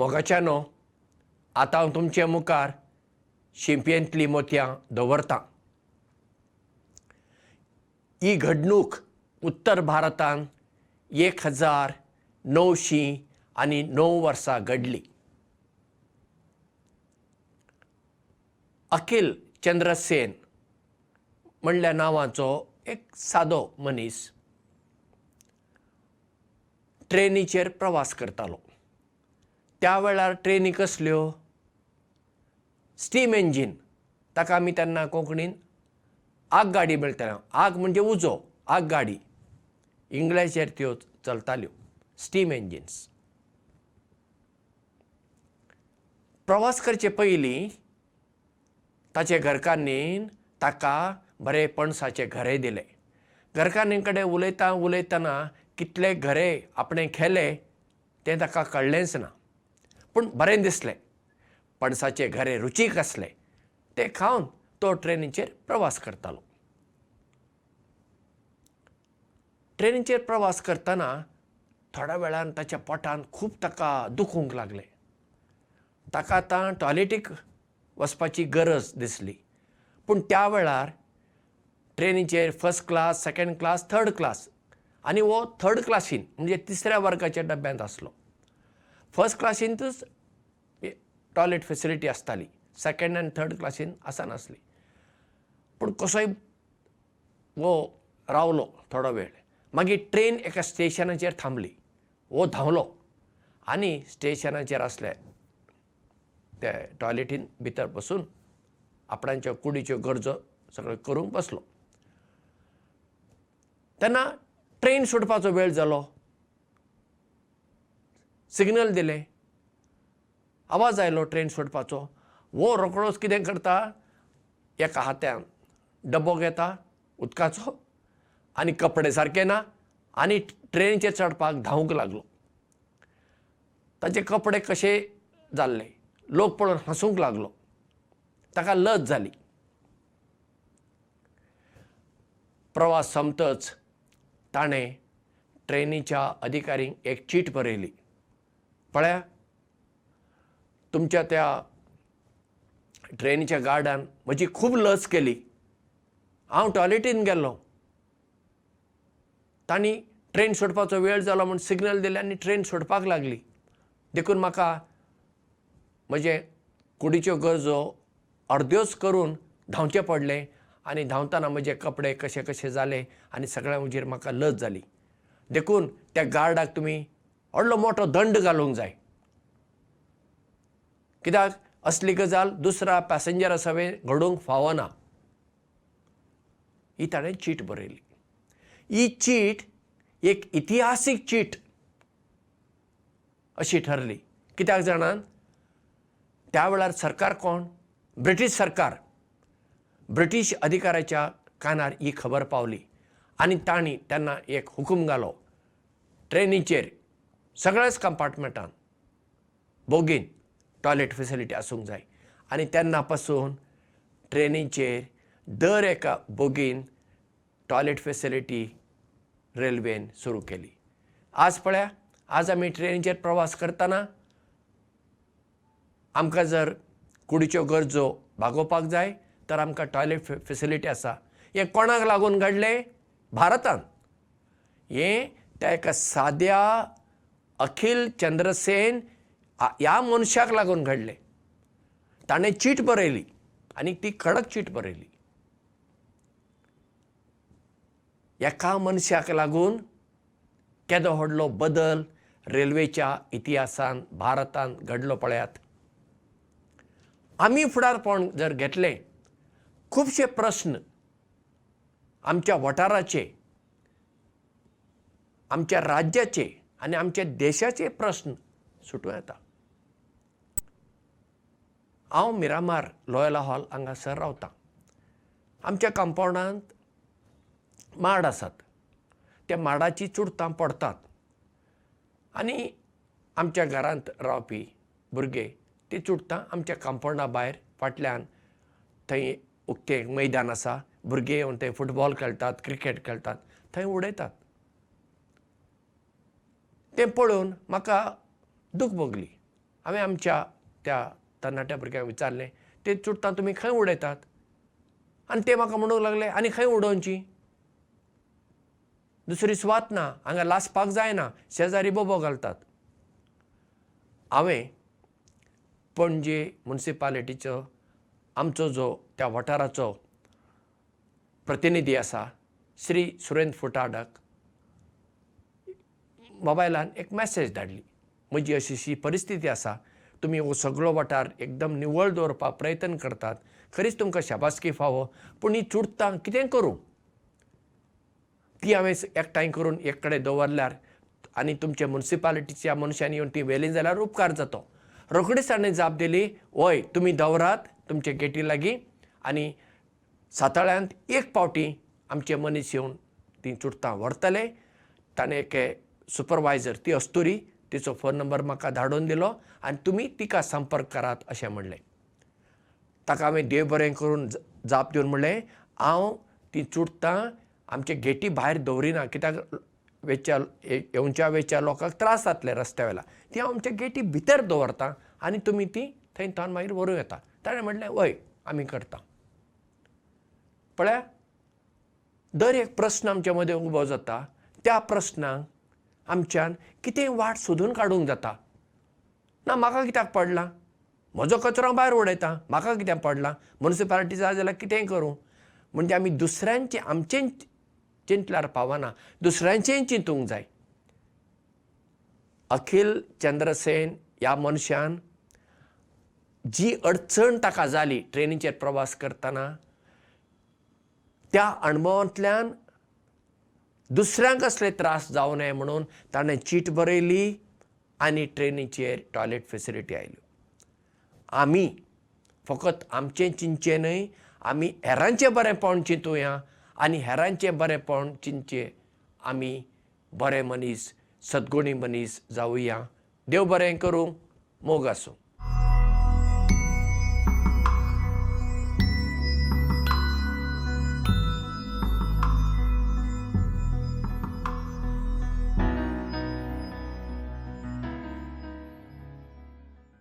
मोगाच्यानो आतां हांव तुमचे मुखार शिंपयेंतलीं मोतयां दवरतां. ही घडणूक उत्तर भारतांत एक हजार णवशीं आनी णव वर्सां घडली. अखिल चंद्रसेन म्हणल्या नांवाचो एक सादो मनीस ट्रेनीचेर प्रवास करतालो त्या वेळार ट्रेनी कसल्यो? Steam engine. ताका आमी तेन्ना कोंकणीन आगगाडी म्हणटाले आग म्हणजे उजो आगगाडी इंग्ल्याचेर त्यो चलताल्यो. Steam engines. प्रवास करचे पयलीं ताचे घरकान्नीन ताका बरें पणसाचें घरें दिलें. घरकान्नी कडेन उलयता उलयतना कितले घरे आपणें केले तें ताका कळ्ळेंच ना पूण बरें दिसलें. पणसाचें घरें रुचीक आसलें तें खावन तो ट्रेनीचेर प्रवास करतालो. ट्रेनीचेर प्रवास करतना थोड्या वेळान ताच्या पोटान खूब ताका दुखूंक लागलें. ताका आतां टॉयलेटीक वचपाची गरज दिसली. पूण त्या वेळार ट्रेनीचेर first class second class third class आनी हो थर्ड क्लासीन म्हणजे तिसऱ्या वर्गाच्या डब्यांत आसलो फस्ट क्लासींतूच टॉयलेट फेसिलिटी आसताली. सेकेंड आनी थर्ड क्लासीन आसनासली पूण कसोय वो रावलो थोडो वेळ. मागीर ट्रेन एका स्टेशनाचेर थांबली. वो धांवलो. आनी स्टेशनाचेर आसले ते टॉयलेटीन भितर बसून आपणाच्यो कुडीच्यो गरजो सगळ्यो करूंक बसलो. तेन्ना ट्रेन सुटपाचो वेळ जालो सिग्नल दिलें. आवाज आयलो ट्रेन सुटपाचो वो रोखडोच कितें करता? एका हात्यान डबो घेता उदकाचो आनी कपडे सारके ना आनी ट्रेनीचेर चडपाक धांवूंक लागलो. ताचे कपडे कशे जाल्ले? लोक पळोवन हांसूंक लागलो. ताका लज जाली. प्रवास सोंपतच ताणें ट्रेनीच्या अधिकारींक एक चीट बरयली पळया तुमच्या त्या ट्रेनीच्या गार्डान म्हजी खूब लज केली. हांव टॉयलेटीन गेल्लो. तांणी ट्रेन सोडपाचो वेळ जालो म्हूण सिग्नल दिलें आनी ट्रेन सोडपाक लागली. देखून म्हाका म्हजे कुडीच्यो गरजो अर्द्योच करून धांवचें पडलें आनी धांवतना म्हजे कपडे कशे कशे जाले आनी सगळ्या हुजीर म्हाका लज जाली. देखून त्या गार्डाक तुमी व्हडलो मोठो दंड घालूंक जाय. कित्याक? असली गजाल दुसऱ्या पॅसेंजरा सवेन घडोवंक फावना. ही ताणें चीट बरयली. ही चीट एक इतिहासीक चीट अशी ठरली. कित्याक जाणान? त्या वेळार सरकार कोण? ब्रिटीश सरकार. ब्रिटीश अधिकाऱ्याच्या कानार ही खबर पावली. आनी तांणी तेन्ना एक हुकूम घालो. ट्रेनीचेर सगळ्याच कंपार्टमेंटान बोगीन टॉयलेट फेसिलिटी आसूंक जाय. आनी तेन्ना पासून ट्रेनीचेर दर एका बोगीन टॉयलेट फेसिलिटी रेल्वेन सुरू केली. आज पळया आज आमी ट्रेनीचेर प्रवास करतना आमकां जर कुडीच्यो गरजो भागोवपाक जाय तर आमकां टॉयलेट फेसिलिटी आसा. हें कोणाक लागून घडलें? भारतान हें त्या एका साद्या अखिल चंद्रसेन ह्या मनशाक लागून घडलें. ताणें चीट बरयली आनी ती कडक चीट बरयली. एका मनशाक लागून केदो व्हडलो बदल रेल्वेच्या इतिहासान भारतान घडलो पळयात. आमी फुडारपण जर घेतलें खुबशे प्रस्न आमच्या वाठाराचे आमच्या राज्याचे आनी आमच्या देशाचे प्रस्न सुटूं येता. हांव मिरामार लोयला हॉल हांगासर रावतां. आमच्या कंपाउंडांत माड आसात. त्या माडाची चुडटां पडटात आनी आमच्या घरांत रावपी भुरगे ती चुडटां आमच्या कंपाउंडा भायर फाटल्यान थंय उक्तें मैदान आसा. भुरगे येवन थंय फुटबॉल खेळटात क्रिकेट खेळटात थंय उडयतात तें पळोवन म्हाका दूख भोगली. हांवें आमच्या त्या तरणाट्या भुरग्यांक विचारलें ते चुडटां तुमी खंय उडयतात? आनी ते म्हाका म्हणूंक लागले आनी खंय उडोवची? दुसरी सुवात ना हांगा लासपाक जायना शेजारी बोबो घालतात. हांवें पणजे मुन्सिपालिटीचो आमचो जो त्या वाठाराचो प्रतिनिधी आसा श्री सुरेंद्र फुटाडाक मोबायलान एक मॅसेज धाडली. म्हजी अशी अशी परिस्थिती आसा. तुमी हो सगळो वाठार एकदम निवळ दवरपाक प्रयत्न करतात. खरीच तुमकां शाबासकी फावो पूण ही चुडटां कितें करूं? ती हांवें एकठांय करून एक कडेन दवरल्यार आनी तुमच्या मुन्सिपालिटीच्या मनशांनी येवन ती व्हेली जाल्यार उपकार जातो. रोखडीच ताणें जाप दिली वय तुमी दवरात तुमचे गेटी लागीं आनी साताळ्यांत एक पावटी आमचे मनीस येवन ती चुडटां व्हरतले. ताणें एक सुपरवायझर ती अस्तुरी तिचो फोन नंबर म्हाका धाडून दिलो आनी तुमी तिका संपर्क करात अशें म्हणलें. ताका हांवें देव बरें करून जाप दिवन म्हणलें हांव ती चुडटां आमचे गेटी भायर दवरिना कित्याक वेच्या येवच्या वेच्या लोकांक त्रास जातले रस्त्या वेला ती हांव आमच्या गेटी भितर दवरतां आनी तुमी ती थंय थावन मागीर व्हरूं येता. ताणें म्हणलें वय आमी करता. पळया दर एक प्रस्न आमच्या मदें उबो जाता त्या प्रस्नाक आमच्यान कितें वाट सोदून काडूंक जाता. ना म्हाका कित्याक पडला? म्हजो कचरो भायर उडयतां म्हाका कित्याक पडला? मुन्सिपालिटी जाय जाल्यार कितेंय करूं? म्हणजे आमी दुसऱ्यांचें आमचें चिंतल्यार पावना दुसऱ्यांचेंय चिंतूंक जाय. अखिल चंद्रसेन ह्या मनशान जी अडचण ताका जाली ट्रेनीचेर प्रवास करतना त्या अणभवांतल्यान दुसऱ्यांक असले त्रास जावं नये म्हणून ताणें चीट बरयली आनी ट्रेनीचेर टॉयलेट फेसिलिटी आयल्यो. आमी फकत आमचें चिंतचें न्हय आमी हेरांचें बरेंपण चिंतुया आनी हेरांचें बरेंपण चिंतचें आमी बरे मनीस सद्गुणी मनीस जावुया देव बरें करूं मोग आसूं